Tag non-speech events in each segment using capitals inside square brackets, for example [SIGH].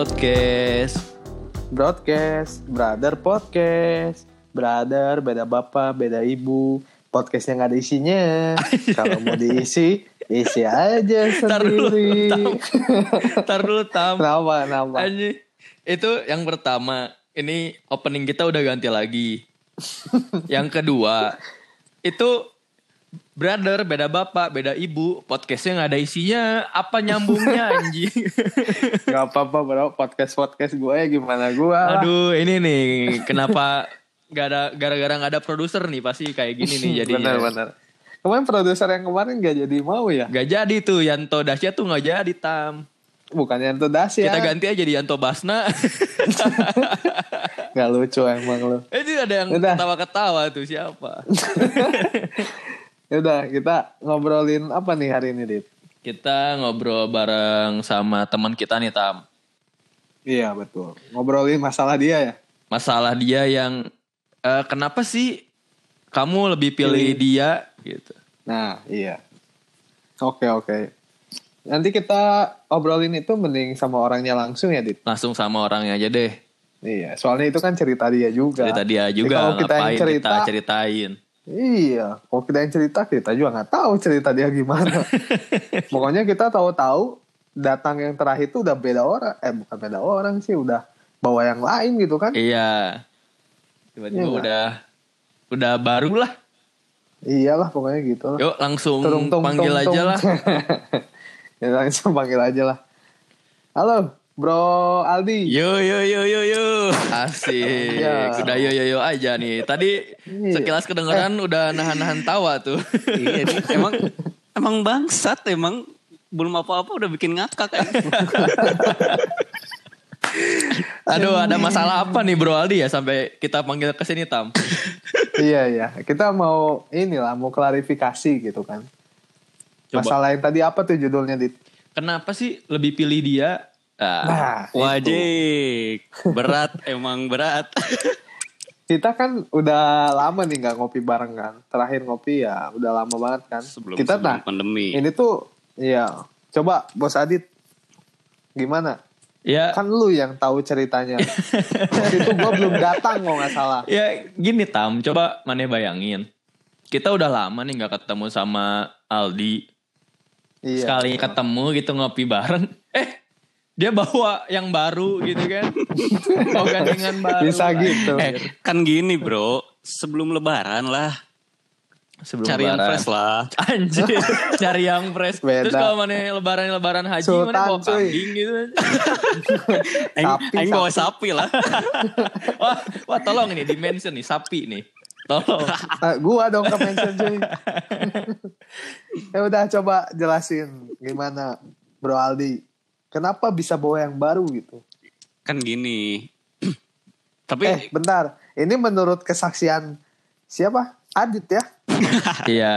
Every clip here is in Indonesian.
Broadcast. Broadcast, Brother Podcast. Brother, beda bapak, beda ibu. Podcastnya nggak ada isinya. [LAUGHS] Kalau mau diisi, isi aja Tar dulu, sendiri. Tam. Tar dulu Tam. Kenapa, kenapa? Itu yang pertama. Ini opening kita udah ganti lagi. [LAUGHS] yang kedua, itu brother, beda bapak, beda ibu. Podcastnya nggak ada isinya. Apa nyambungnya [LAUGHS] anjing? Gak apa-apa bro, podcast-podcast gue ya gimana gue. Aduh, ini nih kenapa gak ada gara-gara nggak ada produser nih pasti kayak gini nih jadi Bener-bener. Kemarin produser yang kemarin gak jadi mau ya? Gak jadi tuh Yanto Dasya tuh nggak jadi Tam. Bukannya itu das ya? Kita ganti aja di Yanto Basna. [LAUGHS] Gak lucu emang lu. Itu ada yang ketawa-ketawa tuh siapa? [LAUGHS] Yaudah, kita ngobrolin apa nih hari ini, Dit? Kita ngobrol bareng sama teman kita nih Tam. Iya, betul. Ngobrolin masalah dia ya? Masalah dia yang eh, kenapa sih kamu lebih pilih dia gitu. Nah, iya. Oke, oke. Nanti kita obrolin itu mending sama orangnya langsung ya, Dit? Langsung sama orangnya aja deh. Iya, soalnya itu kan cerita dia juga. Cerita dia Jadi juga kalau kita ngapain cerita, kita ceritain. Iya. Kalau kita yang cerita, kita juga nggak tahu cerita dia gimana. [LAUGHS] Pokoknya kita tahu-tahu datang yang terakhir itu udah beda orang. Eh, bukan beda orang sih, udah bawa yang lain gitu kan? Iya. Tiba-tiba Iya udah udah baru lah. Iyalah, pokoknya gitu lah. Yuk langsung Tung, tung, panggil tung, aja tung. lah. [LAUGHS] ya langsung panggil aja lah. Halo, Bro Aldi. Yo yo yo yo yo. Asik. Ya. Udah yo yo yo aja nih. Tadi Iya. sekilas kedengeran udah nahan-nahan tawa tuh. iya nih, emang emang bangsat emang belum apa-apa udah bikin ngakak kan. [LAUGHS] Aduh, ada masalah apa nih Bro Aldi ya sampai kita panggil ke sini Tam? iya iya, kita mau inilah mau klarifikasi gitu kan. Coba. Masalah yang tadi apa tuh judulnya dit? Kenapa sih lebih pilih dia? Ah, Nah, itu. Wajik, berat emang berat. [LAUGHS] kita kan udah lama nih nggak ngopi bareng kan. Terakhir ngopi ya udah lama banget kan. Sebelum, kita sebelum nah pandemi. ini tuh iya coba Bos Adit gimana? ya Kan lu yang tahu ceritanya. Waktu itu gua belum datang kalau nggak salah. ya gini Tam, coba maneh bayangin. Kita udah lama nih nggak ketemu sama Aldi. Iya. Sekali ketemu gitu ngopi bareng. Eh, dia bawa yang baru gitu kan. [LAUGHS] Bawa gandengan baru. Bisa gitu. Eh, kan gini bro, sebelum lebaran lah, Sebelum cari yang lebaran. fresh lah. Anjir, [LAUGHS] cari yang fresh. Beda. Terus kalau mana lebaran-lebaran haji Sultan, mana bawa cuy. kambing gitu. [LAUGHS] Aing, bawa sapi. lah. wah, wah tolong ini dimension nih sapi nih. Tolong. Ah, gua dong ke mention cuy. ya udah coba jelasin gimana Bro Aldi. Kenapa bisa bawa yang baru gitu? kan gini. [CLEARS THROAT] Tapi Eh, bentar. Ini menurut kesaksian siapa? Adit ya. [LAUGHS] Iya.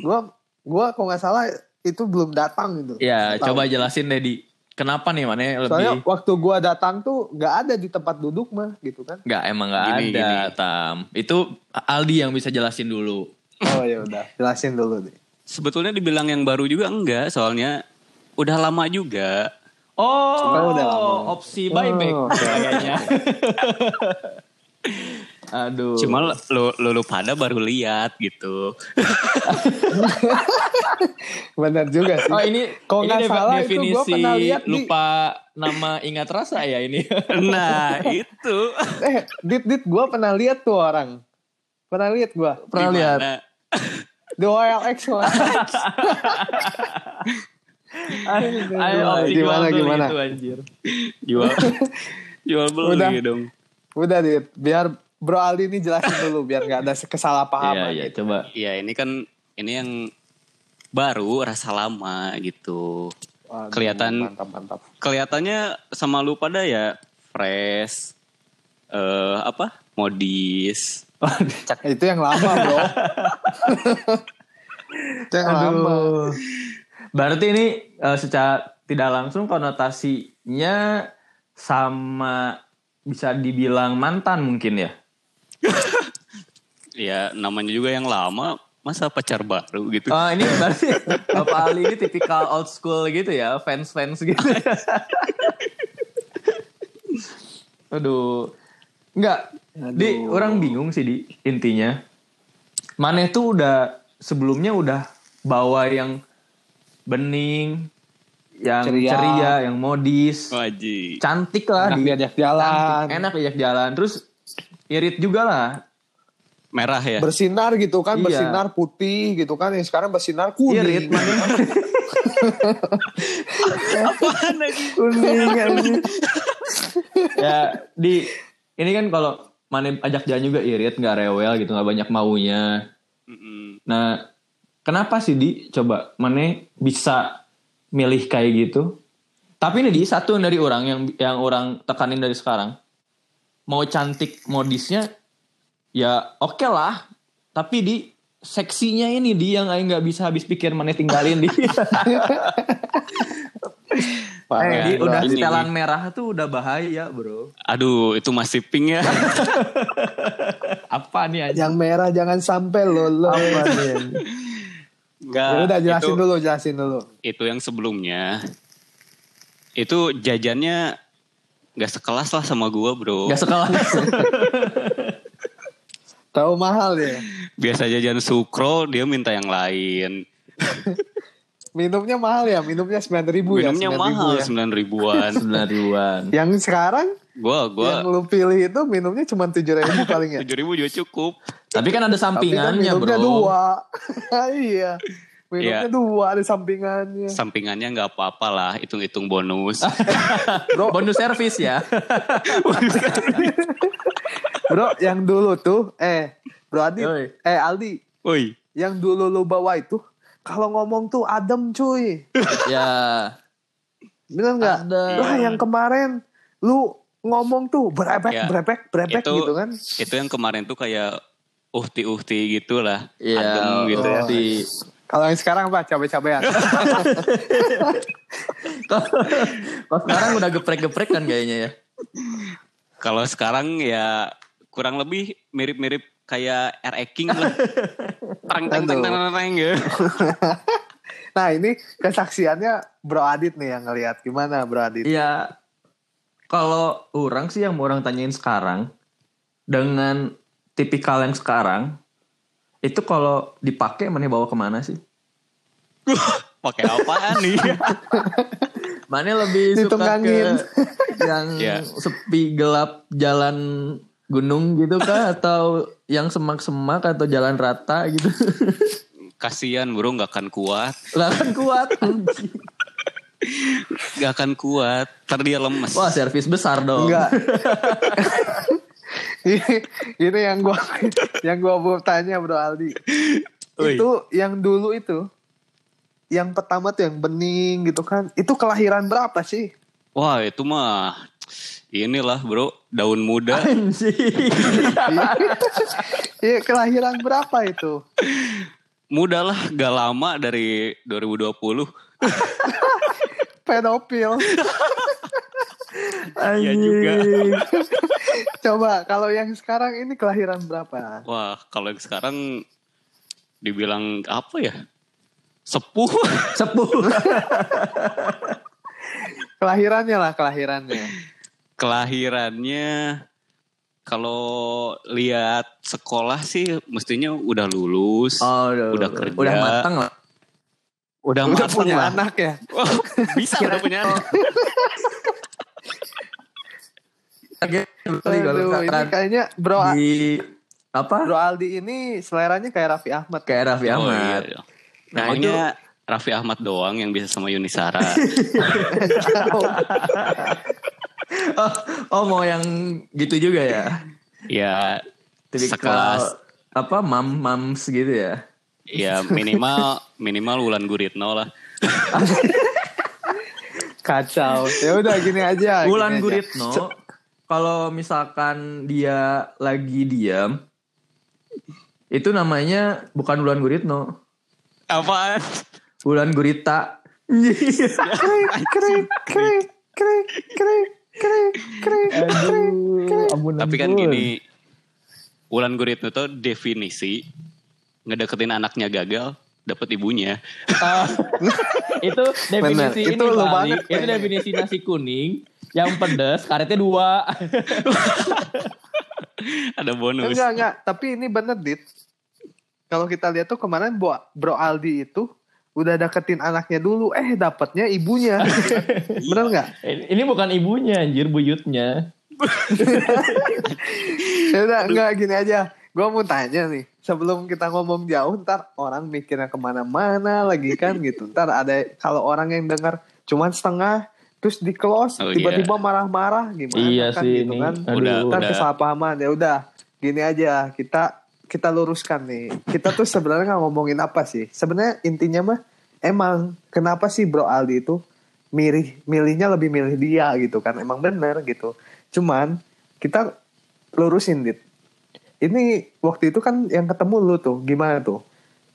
Gua gua kalau nggak salah itu belum datang gitu. Iya, coba jelasin deh di kenapa nih mana Soalnya lebih waktu gua datang tuh nggak ada di tempat duduk mah gitu kan. nggak emang nggak ada gini. tam. Itu Aldi yang bisa jelasin dulu. Oh ya udah, jelasin dulu deh. sebetulnya dibilang yang baru juga enggak, soalnya udah lama juga. Oh, Cuma udah lama. opsi buyback Oh, oke. kayaknya. [LAUGHS] Aduh. Cuma lu, lu, lu pada baru lihat gitu. [LAUGHS] Bener juga sih. Oh ini, Kalau ini nggak defi- salah itu gua definisi pernah lihat di- lupa nama ingat rasa ya ini. [LAUGHS] Nah itu. Eh, dit dit gua pernah lihat tuh orang. Pernah lihat gua. Pernah lihat? The OLX. Ayo Gimana, gimana? itu anjir. Jual, [LAUGHS] jual beli Udah. dong. Udah dit, biar Bro Aldi ini jelasin dulu biar nggak ada Iya, kesalahpahaman. iya, gitu. coba. Ya ini kan ini yang baru rasa lama gitu. Waduh, Kelihatan- mantap mantap. Kelihatannya sama lu pada ya fresh, eh apa modis. Itu yang lama bro. [LAUGHS] Itu yang lama. Aduh. Berarti ini eh, secara tidak langsung konotasinya sama bisa dibilang mantan mungkin ya. [LAUGHS] Ya namanya juga yang lama, masa pacar baru gitu. Oh ini [LAUGHS] berarti Bapak Ali ini tipikal old school gitu ya, fans-fans gitu. [LAUGHS] Aduh. Enggak. Di orang bingung sih di intinya. Maneh tuh udah sebelumnya udah bawa yang bening, yang Ceria. ceria, yang modis, Wajib. cantik lah Enak di diajak jalan. cantik, enak diajak jalan. Terus irit juga lah. Merah ya. Bersinar gitu kan, Iya. bersinar putih gitu kan. Yang sekarang bersinar kuning. Irit. [LAUGHS] Apaan lagi? kuning [LAUGHS] ya di ini kan kalau mana ajak jalan juga irit nggak rewel gitu nggak banyak maunya nah kenapa sih di? Coba mana bisa milih kayak gitu? Tapi ini di satu dari orang yang yang orang tekanin dari sekarang. Mau cantik modisnya ya oke lah. Tapi di seksinya ini di yang aing nggak bisa habis pikir mana tinggalin di. [LAUGHS] Eh, di, bro. udah ini setelan merah tuh udah bahaya bro. Aduh, itu masih pink ya. [LAUGHS] apa nih aja Yang merah jangan sampai lolos. apa nih [LAUGHS] Enggak. Ya udah jelasin itu, dulu, jelasin dulu. Itu yang sebelumnya. Itu jajannya nggak sekelas lah sama gua, Bro. Gak sekelas [LAUGHS] Tahu mahal ya. Biasa jajan sukro, dia minta yang lain. [LAUGHS] Minumnya mahal ya, minumnya 9 ribu ya. Minumnya 9.000 mahal, ya. sembilan ribuan. [LAUGHS] Sembilan ribuan Yang sekarang Gua, yang gua lu pilih itu minumnya cuma 7 ribu paling ya. tujuh ribu juga cukup. Tapi kan ada Tapi kan sampingannya minumnya bro dua. iya. Minumnya Iya. dua ada sampingannya. Sampingannya nggak apa-apa lah, hitung-hitung bonus. [LAUGHS] Bro, Bonus servis ya [LAUGHS] bro yang dulu tuh, eh, Bro Adi, Yoi. eh Aldi, Woi, yang dulu lu bawa itu, kalau ngomong tuh adem cuy. Ya Bener nggak? Lah yang kemarin lu ngomong tuh berebek, Ya. berebek, berebek Itu- gitu kan. itu yang kemarin tuh kayak uhti-uhti gitu lah. Iya Adem gitu ya. Kalau yang sekarang apa? Cabai-cabean. [LAUGHS] Kalau sekarang udah geprek-geprek kan kayaknya ya Kalau sekarang ya kurang lebih mirip-mirip kayak air King lah. [LAUGHS] Teng teng teng teng teng, teng, ya. nah ini kesaksiannya Bro Adit nih yang ngelihat. Gimana Bro Adit? Iya Kalau orang sih yang mau orang tanyain sekarang Dengan tipikal yang sekarang Itu kalau dipakai mana bawa ke mana sih? [LAUGHS] Pakai apaan nih? [LAUGHS] Mana lebih suka ke yang Iya. [LAUGHS] sepi gelap jalan gunung gitu kah atau yang semak-semak atau jalan rata gitu? Kasian bro nggak akan kuat. lah kan kuat. Nggak akan kuat. Ntar dia lemes. Wah servis besar dong. Enggak. [LAUGHS] ini, yang gua yang gua mau tanya Bro Aldi. Oi. Itu yang dulu itu yang pertama tuh yang bening gitu kan. Itu kelahiran berapa sih? Wah itu mah inilah bro daun muda. Iya, kelahiran berapa itu? muda lah gak lama dari 2020. [LAUGHS] Pedofil. [LAUGHS] Iya juga. [LAUGHS] Coba kalau yang sekarang ini kelahiran berapa? Wah kalau yang sekarang dibilang apa ya? Sepuh. [LAUGHS] Sepuh. Kelahirannya lah kelahirannya. Kelahirannya kalau lihat sekolah sih mestinya udah lulus. Oh, udah, Udah kerja. Udah matang lah. Udah, Udah punya lah. anak ya. [LAUGHS] Wah, bisa udah punya anak. [LAUGHS] Aduh, ini kayaknya Bro di apa? Bro Aldi ini seleranya kayak Raffi Ahmad. Kayak Raffi Oh, Ahmad. iya. Nah, Emangnya Raffi Ahmad doang yang bisa sama Yuni Sara. [LAUGHS] Oh, oh mau yang gitu juga ya? ya Tipikal sekelas apa mam mams gitu ya? Ya [LAUGHS] minimal minimal Wulan Guritno lah. Kacau. Ya udah gini aja. Wulan. Guritno kalau misalkan dia lagi diam itu namanya bukan Wulan Guritno, Apaan? Wulan Gurita. Krik, krik, krik, krik, krik, krik, krik. Aduh, ampun Tapi kan gini, Wulan Guritno tuh definisi ngedeketin anaknya gagal dapat ibunya. Ah, [LAUGHS] itu definisi Bener, ini itu lu Bali. banget Itu kayaknya. definisi nasi kuning Yang pedes karetnya dua. [LAUGHS] Ada bonus. Enggak, enggak. Tapi ini bener, Dit. Kalau kita lihat tuh kemarin Bro, Bro Aldi itu udah deketin anaknya dulu. Eh, dapatnya ibunya. [LAUGHS] bener nggak? Ini bukan ibunya anjir buyutnya. Ya udah, enggak gini aja. Gue mau tanya nih. Sebelum kita ngomong jauh, ntar orang mikirnya ke mana-mana lagi kan [LAUGHS] gitu. Ntar ada, kalau orang yang dengar cuman setengah, terus di close, Oh, tiba-tiba marah-marah gimana Iya kan sih gitu ini. kan. Aduh. Udah, Ntar udah. kesalahpahaman. Ya udah, gini aja. Kita kita luruskan nih. Kita tuh sebenarnya nggak ngomongin apa sih. Sebenarnya intinya mah emang kenapa sih Bro Aldi itu milih milihnya lebih milih dia gitu kan. Emang bener gitu. Cuman kita lurusin dit. Ini waktu itu kan yang ketemu lu tuh gimana tuh?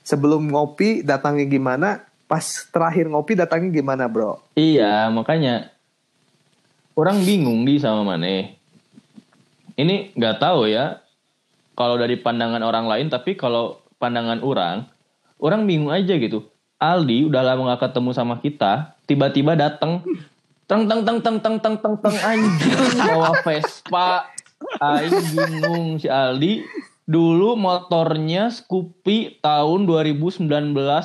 Sebelum ngopi datangnya gimana? Pas terakhir ngopi datangnya gimana bro? Iya, makanya orang bingung di sama Mane. Ini nggak tahu ya kalau dari pandangan orang lain, tapi kalau pandangan orang, orang bingung aja gitu. Aldi udah lama gak ketemu sama kita, tiba-tiba datang teng teng teng teng teng teng teng teng anjing bawa Vespa. Aing bingung si Aldi. Dulu motornya Scoopy tahun 2019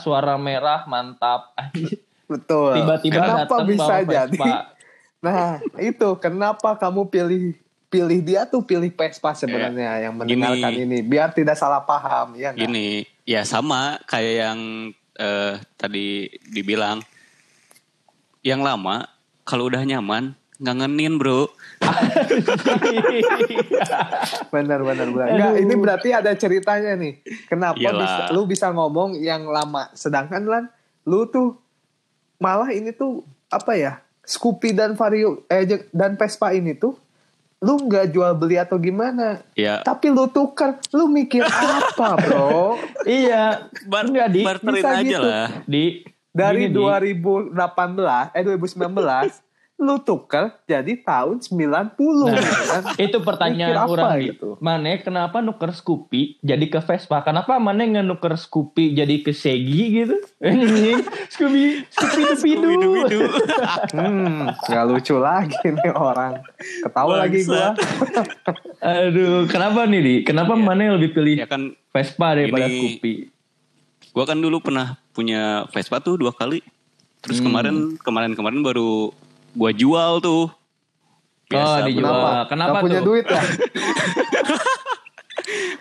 warna merah mantap. Betul. Tiba-tiba kenapa datang bisa bawa jadi? Vespa. Nah itu kenapa kamu pilih pilih dia tuh pilih Vespa sebenarnya yang mendengarkan gini. ini biar tidak salah paham ya? Gini, ya sama kayak yang eh, tadi dibilang. Yang lama, kalau udah nyaman, ngangenin bro. [LAUGHS] Benar benar benar. Enggak, ini berarti ada ceritanya nih. Kenapa bisa, lu bisa ngomong yang lama sedangkan lan lu tuh malah ini tuh apa ya? Scoopy dan Vario eh dan Vespa ini tuh lu nggak jual beli atau gimana? Ya, Tapi lu tukar, lu mikir apa, Bro? [LAUGHS] iya, bar enggak di barterin bisa aja gitu. lah. di Dari gini, Di. 2018 eh 2019 lu tukar jadi tahun 90 gitu kan. itu pertanyaan Mikir apa orang gitu? Mane kenapa nuker Scoopy jadi ke Vespa? Kenapa Mane nggak nuker Scoopy jadi ke Segi gitu? [LAUGHS] Scoopy, Scoopy Dupidu. [LAUGHS] Hmm, nggak lucu lagi nih orang. Ketawa lagi gua. [LAUGHS] Aduh, kenapa nih di? Kenapa Mane lebih pilih ya kan, Vespa daripada Ini- Scoopy? gua kan dulu pernah punya Vespa tuh dua kali. Terus kemarin kemarin kemarin baru gua jual tuh. Oh, dijual. Kenapa? Kenapa punya tuh? duit ya? [LAUGHS]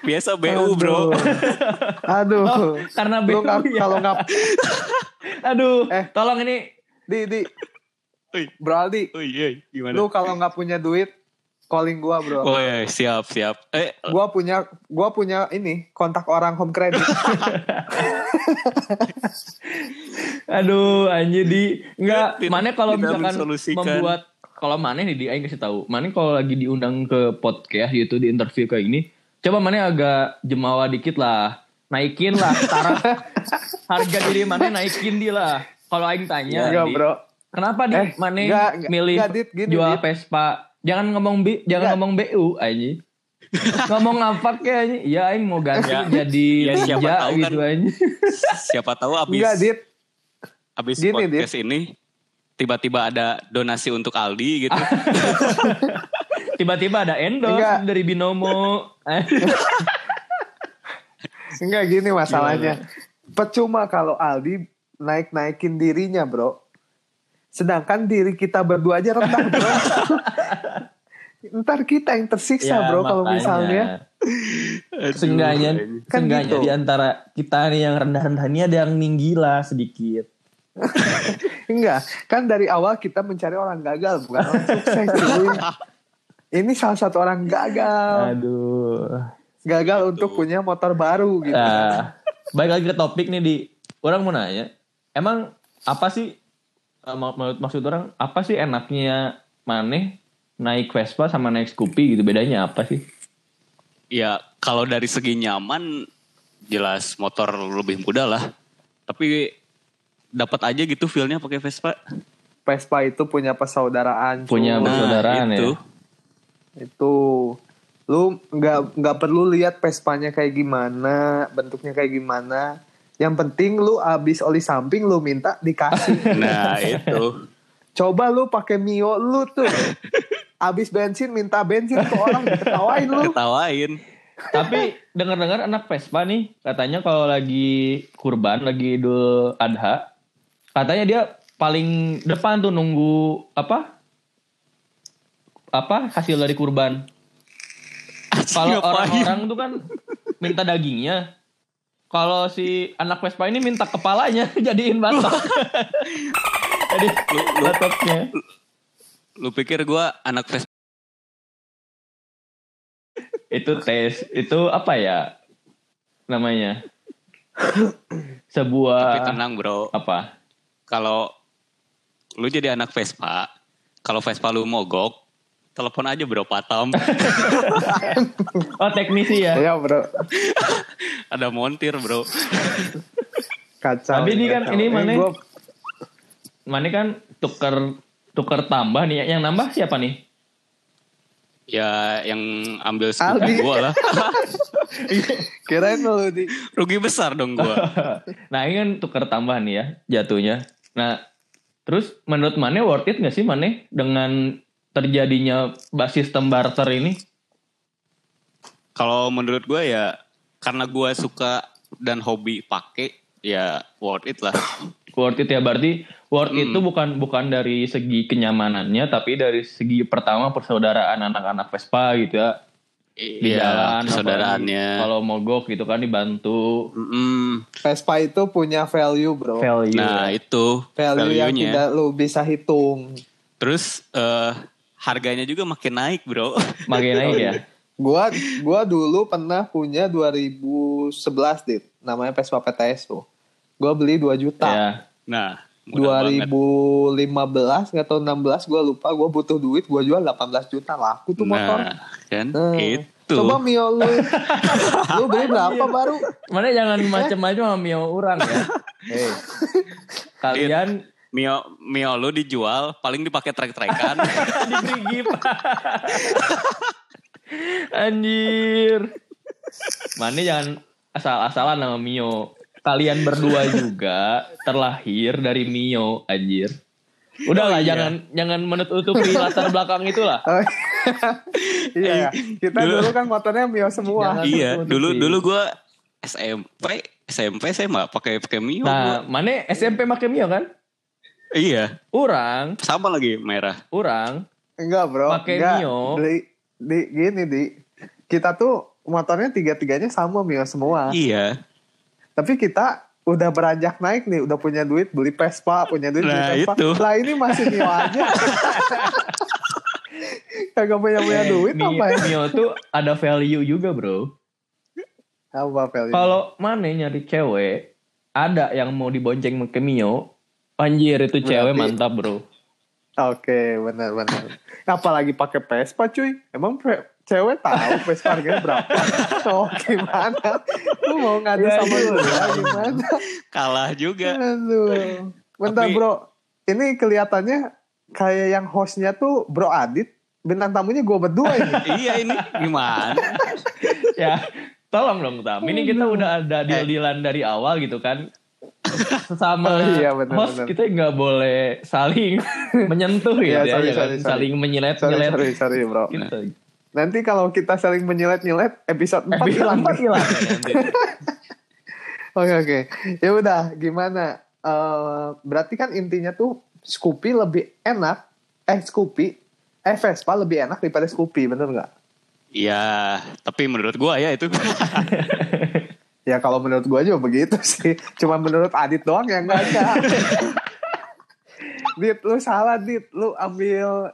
Biasa BU bro. Aduh. Oh, karena BU ya. kalau nggak [LAUGHS] Aduh, Eh. tolong ini di di Oi, Bro Aldi, oi, oi, gimana? lu kalau nggak punya duit calling gua, Bro. Oh iya, siap, siap. Eh, Gua punya gua punya ini kontak orang home credit. [LAUGHS] Aduh, anjir di enggak mana kalau misalkan membuat kalau mana nih di aing kasih tahu. Mana kalau lagi diundang ke podcast gitu di interview kayak gini, coba mana agak jemawa dikit lah. Naikin lah taraf [LAUGHS] harga diri mana naikin dia lah. Kalau aing tanya, Enggak, Di, Bro. kenapa di Eh, mana milih enggak, Dit, gini, jual Dit. Vespa? Jangan ngomong B, jangan Enggak. ngomong BU aja. [LAUGHS] ngomong apa kayak aja. Ya aing mau ganti Ya. jadi Ya, siapa Ninja tahu gitu kan. aja. siapa tahu abis Enggak, Dit. abis Gini, podcast ini tiba-tiba ada donasi untuk Aldi gitu. [LAUGHS] Tiba-tiba ada endorse Enggak. dari Binomo. Enggak gini masalahnya. Percuma kalau Aldi naik-naikin dirinya, Bro. Sedangkan diri kita berdua aja rendah, Bro. [LAUGHS] Ntar kita yang tersiksa, Ya, Bro, kalau misalnya. Seenggaknya, Kan seenggaknya gitu. di antara kita nih yang rendah-rendah ini ada yang ninggih lah sedikit. [LAUGHS] Enggak, kan dari awal kita mencari orang gagal, bukan orang sukses. Ini salah satu orang gagal. Aduh. Gagal untuk punya motor baru gitu. Nah, baik lagi ke topik nih di orang mau nanya, emang apa sih menurut maksud orang apa sih enaknya maneh naik Vespa sama naik Scoopy gitu bedanya apa sih? Ya kalau dari segi nyaman jelas motor lebih mudah lah. Tapi dapat aja gitu feelnya pakai Vespa. Vespa itu punya persaudaraan. Punya persaudaraan ya? itu. itu lu nggak nggak perlu lihat Vespanya kayak gimana bentuknya kayak gimana yang penting lu abis oli samping lu minta dikasih [LAUGHS] Nah itu. Coba lu pakai Mio lu tuh. Abis bensin minta bensin ke orang diketawain lu. Ketawain. Tapi dengar-dengar anak Vespa nih katanya kalau lagi kurban, lagi Idul Adha, katanya dia paling depan tuh nunggu apa? Apa hasil dari kurban? [LAUGHS] Kalau orang-orang tuh kan minta dagingnya. Kalau si anak Vespa ini minta kepalanya [LAUGHS] jadiin batok. [LAUGHS] Jadi batoknya. Lu pikir gua anak Vespa Itu tes, itu apa ya namanya? Sebuah tapi tenang bro. apa? Kalau lu jadi anak Vespa, kalau Vespa lu mogok, telepon aja bro Patam. [LAUGHS] Oh teknisi ya. Iya bro. [LAUGHS] Ada montir bro. Kacau. Tapi ini kan, kacau. ini mana? gua- Mana kan tuker tuker tambah nih. Yang nambah siapa nih? Ya yang ambil skuter gua lah. [LAUGHS] Kirain lu di. Rugi besar dong gua. nah ini kan tuker tambah nih ya jatuhnya. Nah terus menurut Mane worth it gak sih Mane dengan terjadinya sistem barter ini? Kalau menurut gua ya karena gua suka dan hobi pakai ya worth it lah. Worth it ya berarti worth Hmm. itu bukan bukan dari segi kenyamanannya tapi dari segi pertama persaudaraan anak-anak Vespa gitu ya di Iya, jalan persaudaraannya. kalau mogok gitu kan dibantu Mm-mm. Vespa itu punya value bro. value Nah itu value yang value-nya. tidak lu bisa hitung. Terus eh, harganya juga makin naik bro. [LAUGHS] makin naik ya Gua gua dulu pernah punya 2011 dit, namanya Vespa PTS tuh. Gua beli 2 juta. ya Nah murah banget. 2015 nggak tahu 16 gua lupa gua butuh duit gua jual 18 juta laku tuh motor. Nah kan Nah, itu. Coba Mio lu [LAUGHS] lu beli berapa baru? mana jangan macam-macam sama Mio orang ya [LAUGHS] Eh, kalian Mio Mio lu dijual paling dipakai trek-trekan. [LAUGHS] diberi gift anjir mana jangan asal-asalan sama Mio kalian berdua juga terlahir dari Mio anjir Udahlah Oh, iya. jangan jangan menutupi [LAUGHS] latar belakang itulah. oh, iya, kita Dulu- dulu kan motornya Mio semua. Jangan. iya, dulu dulu gua SMP SMP saya mah pakai pakai Mio. Nah, gua. mana SMP make Mio kan? Iya, Orang, sama lagi merah. orang Enggak bro, Pakai enggak. Mio. Di, di, gini di, kita tuh motornya tiga-tiganya sama Mio semua. Iya. Tapi kita udah beranjak naik nih, udah punya duit beli Vespa, punya duit Nah, beli Vespa. itu. Lah ini masih Mio aja. [LAUGHS] Kagak punya punya Eh, duit Mio, apa ya? Mio tuh ada value juga, Bro. Apa value? Kalau mana nyari cewek, ada yang mau dibonceng ke Mio, anjir itu cewek Berarti- mantap, Bro. Oke, benar benar. Apalagi pakai Vespa cuy. Emang pe- cewek tahu Vespa harganya berapa? [LAUGHS] oh, gimana? Lu mau ngadu Ya, sama iya. lu gimana? Kalah juga. Aduh. Bentar Tapi- bro, ini kelihatannya kayak yang hostnya tuh Bro Adit, bintang tamunya gue berdua ini. [LAUGHS] iya ini gimana? ya, tolong dong, Tam. Ini kita udah ada deal-dealan dari awal gitu kan. Sesama Oh, iya, benar, host benar. kita nggak boleh saling [LAUGHS] menyentuh gitu Iya, ya, sorry, ya kan? sorry, sorry. saling menyilet sorry, nyilet sorry, sorry bro. gitu. Nanti kalau kita saling menyilet-nyilet, episode 4 Episode hilang. empat hilang [LAUGHS] nanti. Oke, oke. Ya udah, gimana? Eh, berarti kan intinya tuh Scoopy lebih enak. Eh, Scoopy. Eh, Vespa lebih enak daripada Scoopy, bener nggak? Iya, tapi menurut gua ya itu. [LAUGHS] Ya kalau menurut gue juga begitu sih. Cuma menurut Adit doang yang enggak ada. [LAUGHS] Dit, lu salah Dit. Lu ambil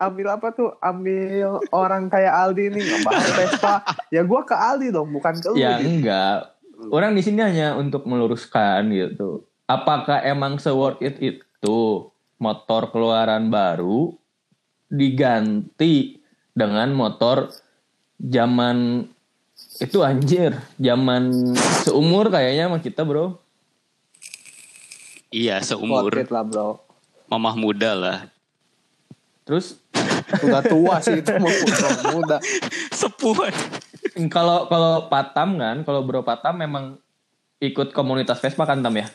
ambil apa tuh? Ambil orang kayak Aldi nih ngebahas Vespa. Ya gue ke Aldi dong, bukan ke lu. ya Dit. enggak. Orang di sini hanya untuk meluruskan gitu. Apakah emang se-worth it itu motor keluaran baru diganti dengan motor zaman itu anjir, zaman seumur kayaknya sama kita, Bro. iya, Worth seumur it lah bro. mamah muda lah. Terus Udah tua sih itu mau muda. Sepuh. kalau kalau Patam kan, kalau Bro Patam memang ikut komunitas Vespa kan Tam ya?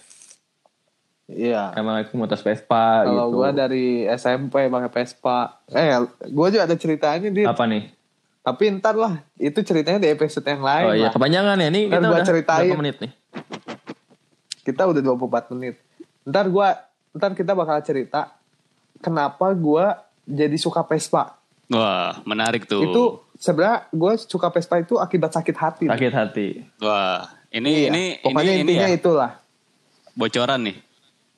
Iya. Emang aku motor Vespa Kalau gitu. gue dari SMP pakai Vespa. Eh, gue juga ada ceritanya di. Apa nih? Tapi ntar lah, itu ceritanya di episode yang lain Oh iya, lah. kepanjangan ya. Ini Ntar kita gua udah ceritain. berapa menit nih? Kita udah 24 menit. Ntar gua, ntar kita bakal cerita kenapa gua jadi suka Vespa. Wah, menarik tuh. Itu sebenarnya gue suka Vespa itu akibat sakit hati. Sakit hati. Wah, ini Iya. ini Pokoknya ini, ini intinya ya, itulah. bocoran nih.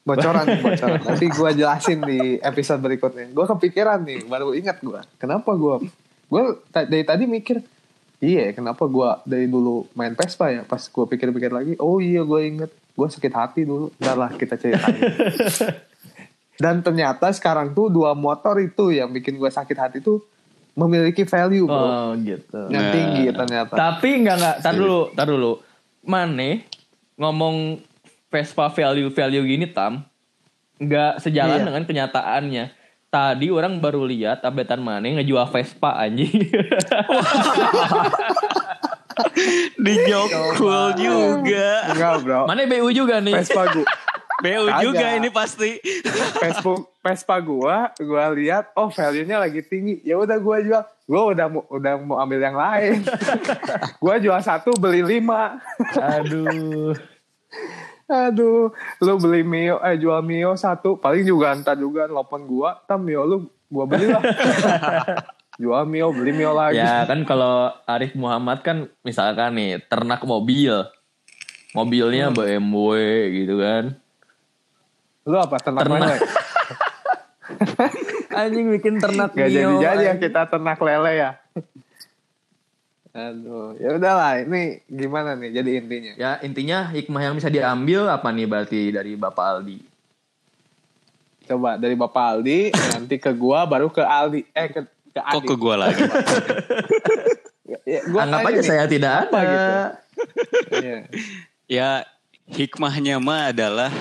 Bocoran, [LAUGHS] bocoran. Nanti gue jelasin di episode berikutnya. Gue kepikiran nih, baru ingat gue. Kenapa gue? Gue dari tadi mikir, iya kenapa gue dari dulu main Vespa ya? Pas gue pikir-pikir lagi, oh iya gue inget. Gue sakit hati dulu. Ntar lah kita ceritain. [LAUGHS] Dan ternyata sekarang tuh dua motor itu yang bikin gue sakit hati tuh memiliki value bro. Oh gitu. yang Nah. tinggi ternyata. Tapi enggak enggak, tar dulu, tar dulu. Mane ngomong Vespa value-value gini tam enggak sejalan Iya. dengan kenyataannya. Tadi orang baru lihat updatean Mane ngejual Vespa anjing. [LAUGHS] Dijokul juga. Enggak bro. Mane BU juga nih. Vespa gue. BU Kagak. juga ini pasti. Vespa Vespa gua, gua lihat oh value-nya lagi tinggi. Ya udah gua jual. Gua udah mau udah mau ambil yang lain. [LAUGHS] gua jual satu beli lima. Aduh. Aduh, lu beli Mio, eh jual Mio satu, paling juga entar juga telepon gua, tam Mio lu gua beli lah. [LAUGHS] jual Mio, beli Mio lagi. Ya kan kalau Arif Muhammad kan misalkan nih ternak mobil. Mobilnya BMW gitu kan. Lu apa ternak, Ternak. lele? [LAUGHS] Anjing bikin ternak Gak Mio, jadi-jadi ya anjing. kita ternak lele ya. Aduh, ya udahlah. Ini gimana nih? Jadi intinya. Ya intinya hikmah yang bisa diambil apa nih berarti dari Bapak Aldi? Coba dari Bapak Aldi, nanti ke gua, baru ke Aldi. Eh, ke, ke Kok Adi. ke gua lagi? [LAUGHS] Ya, gua Anggap aja nih, saya tidak apa ada. gitu? Iya. ya hikmahnya mah adalah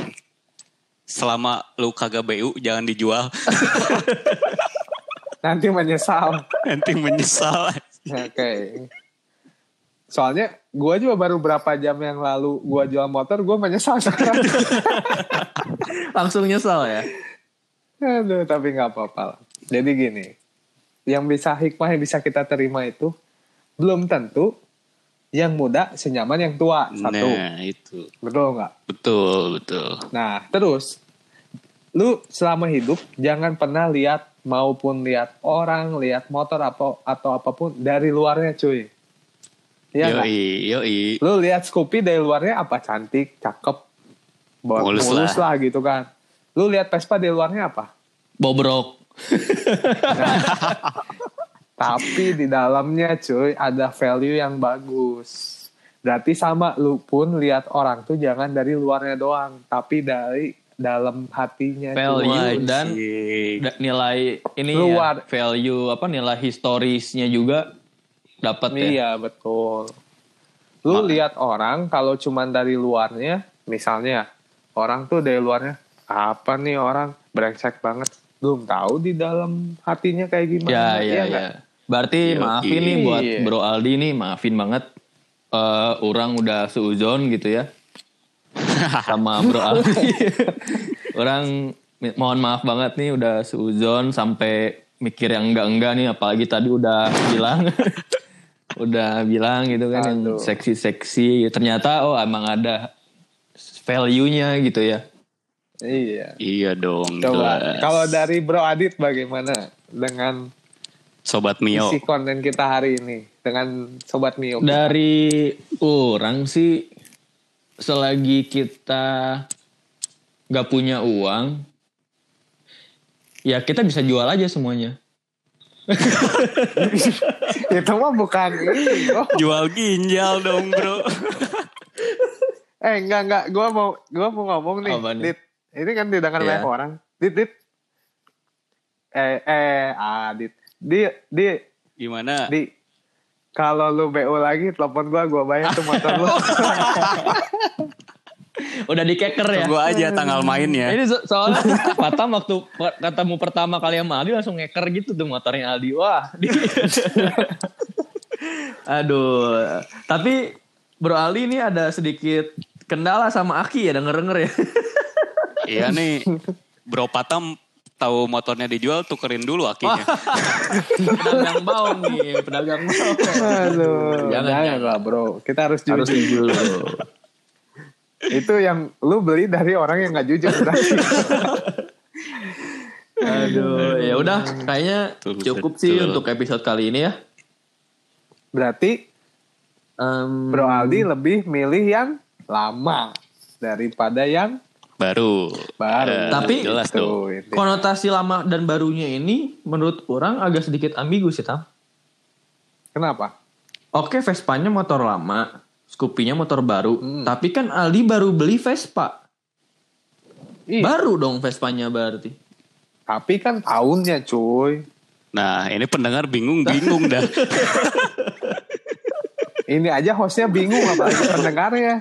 selama lu kagak BU jangan dijual. [LAUGHS] Nanti menyesal. Nanti menyesal. Oke. Soalnya gua juga baru berapa jam yang lalu gua jual motor, gua menyesal sekarang. [LAUGHS] Langsung nyesal ya. Aduh, tapi nggak apa-apa lah. Jadi gini, yang bisa hikmah yang bisa kita terima itu belum tentu yang muda senyaman yang tua satu, Nah, itu. betul nggak? Betul, betul. Nah, terus lu selama hidup jangan pernah lihat maupun lihat orang, lihat motor atau atau apa pun dari luarnya, cuy. Iya yoi, yoi. Lu lihat Scoopy dari luarnya apa cantik, cakep, Mulus mulus, lah. lah. gitu kan. Lu lihat Vespa dari luarnya apa? Bobrok. [LAUGHS] Tapi di dalamnya cuy ada value yang bagus. Berarti sama lu pun lihat orang tuh jangan dari luarnya doang, tapi dari dalam hatinya. cuy. Value dan nilai ini Luar. ya, value apa nilai historisnya juga dapat ya. Iya betul. Lu lihat orang kalau cuman dari luarnya, misalnya orang tuh dari luarnya apa nih orang brengsek banget, belum tahu di dalam hatinya kayak gimana. Ya, Iya ya, ya. Berarti Iya, maafin nih buat iya. Bro Aldi nih, maafin banget. eh orang udah seuzon gitu ya. [LAUGHS] Sama Bro Aldi. [LAUGHS] orang mohon maaf banget nih udah seuzon sampai mikir yang enggak-enggak nih. Apalagi tadi udah bilang. [LAUGHS] udah bilang gitu kan yang seksi-seksi. Ternyata oh emang ada value-nya gitu ya. Iya. Iya dong. Coba kalau dari Bro Adit bagaimana dengan Sobat Mio. isi konten kita hari ini dengan Sobat Mio? Dari orang sih selagi kita nggak punya uang, ya kita bisa jual aja semuanya. Itu mah bukan ini bro. Jual ginjal dong bro. Eh enggak enggak, gua mau gua mau ngomong nih. Apa nih? Dit, ini kan didengar Iya. banyak orang. Dit, dit. Eh eh Adit. Di di Gimana? di kalau lu BU lagi telepon gua gua bayar tuh motor lu. [LAUGHS] Udah dikeker ya. Tunggu aja tanggal mainnya. Ini so- soalnya [LAUGHS] Fatam waktu ketemu pertama kali sama Aldi langsung ngeker gitu tuh motornya Aldi. Wah. di- [LAUGHS] Aduh. Tapi Bro Aldi ini ada sedikit kendala sama Aki ya denger-denger ya. [LAUGHS] Iya nih, Bro Patam tahu motornya dijual tukerin dulu akinya. pedagang baung nih, pedagang baung. Aduh, Jangan, jangan, jangan. lah bro. Kita harus jujur. Harus jujur. Itu yang lu beli dari orang yang nggak jujur berarti. Aduh, ya udah kayaknya Betul, cukup sih betul. untuk episode kali ini ya. berarti Em, Bro Aldi lebih milih yang lama daripada yang Baru. baru. Eh, Tapi- jelas Tuh, tuh. konotasi lama dan barunya ini menurut orang agak sedikit ambigu sih, Tam. Kenapa? Oke, Vespanya motor lama, Scoopy-nya motor baru, Hmm. tapi kan Aldi baru beli Vespa. Ih, Baru dong Vespanya berarti. tapi kan tahunnya cuy. Nah, ini pendengar bingung-bingung dah. [LAUGHS] Ini aja hostnya bingung apalagi pendengarnya.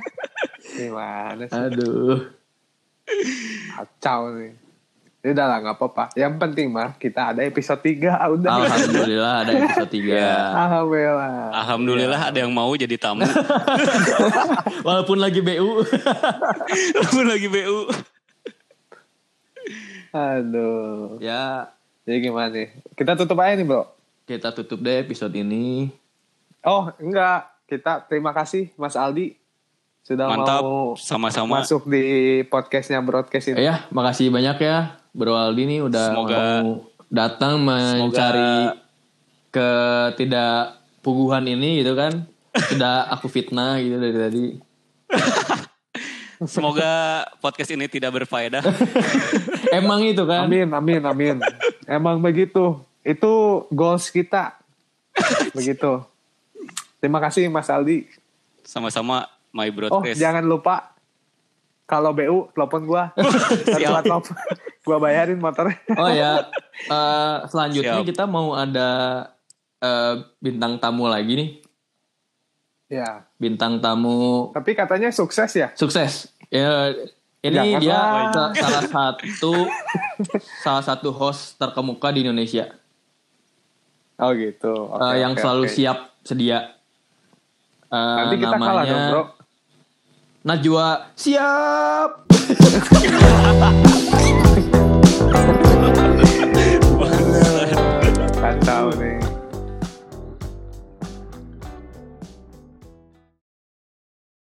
Gimana sih? Aduh. Kacau nih. Ya udah lah nggak apa-apa. Yang penting mah kita ada episode 3 udah. Alhamdulillah ada episode 3. [LAUGHS] Alhamdulillah. Alhamdulillah ada yang mau jadi tamu. [LAUGHS] Walaupun lagi BU. [LAUGHS] Walaupun lagi BU. Aduh. ya, Jadi gimana nih? Kita tutup aja nih bro. kita tutup deh episode ini. Oh enggak. Kita terima kasih Mas Aldi. Sudah Mantap. mau Sama-sama. masuk di podcastnya broadcast ini. Ya, makasih banyak ya Bro Aldi nih udah Semoga- mau datang mencari ketidakpuguhan ini gitu kan. [LAUGHS] Sudah aku fitnah gitu dari tadi. [LAUGHS] Semoga podcast ini tidak berfaedah. [LAUGHS] Emang itu kan. Amin, amin, amin. Emang begitu. Itu goals kita. Begitu. Terima kasih Mas Aldi. Sama-sama My Oh, Broadcast. jangan lupa kalau BU telepon gua. Satu telepon. Gua bayarin motornya. Oh ya, [LAUGHS] eh, selanjutnya Siap. kita mau ada eh, bintang tamu lagi nih. Ya. Bintang tamu Tapi katanya sukses ya. sukses. Ya, ini Jangan dia lah. sa- salah satu salah satu host terkemuka di Indonesia Oh gitu. Oke, Eh, yang oke, selalu oke. siap sedia. Eh, Nanti kita kalah dong bro. Najwa siap. [LAUGHS]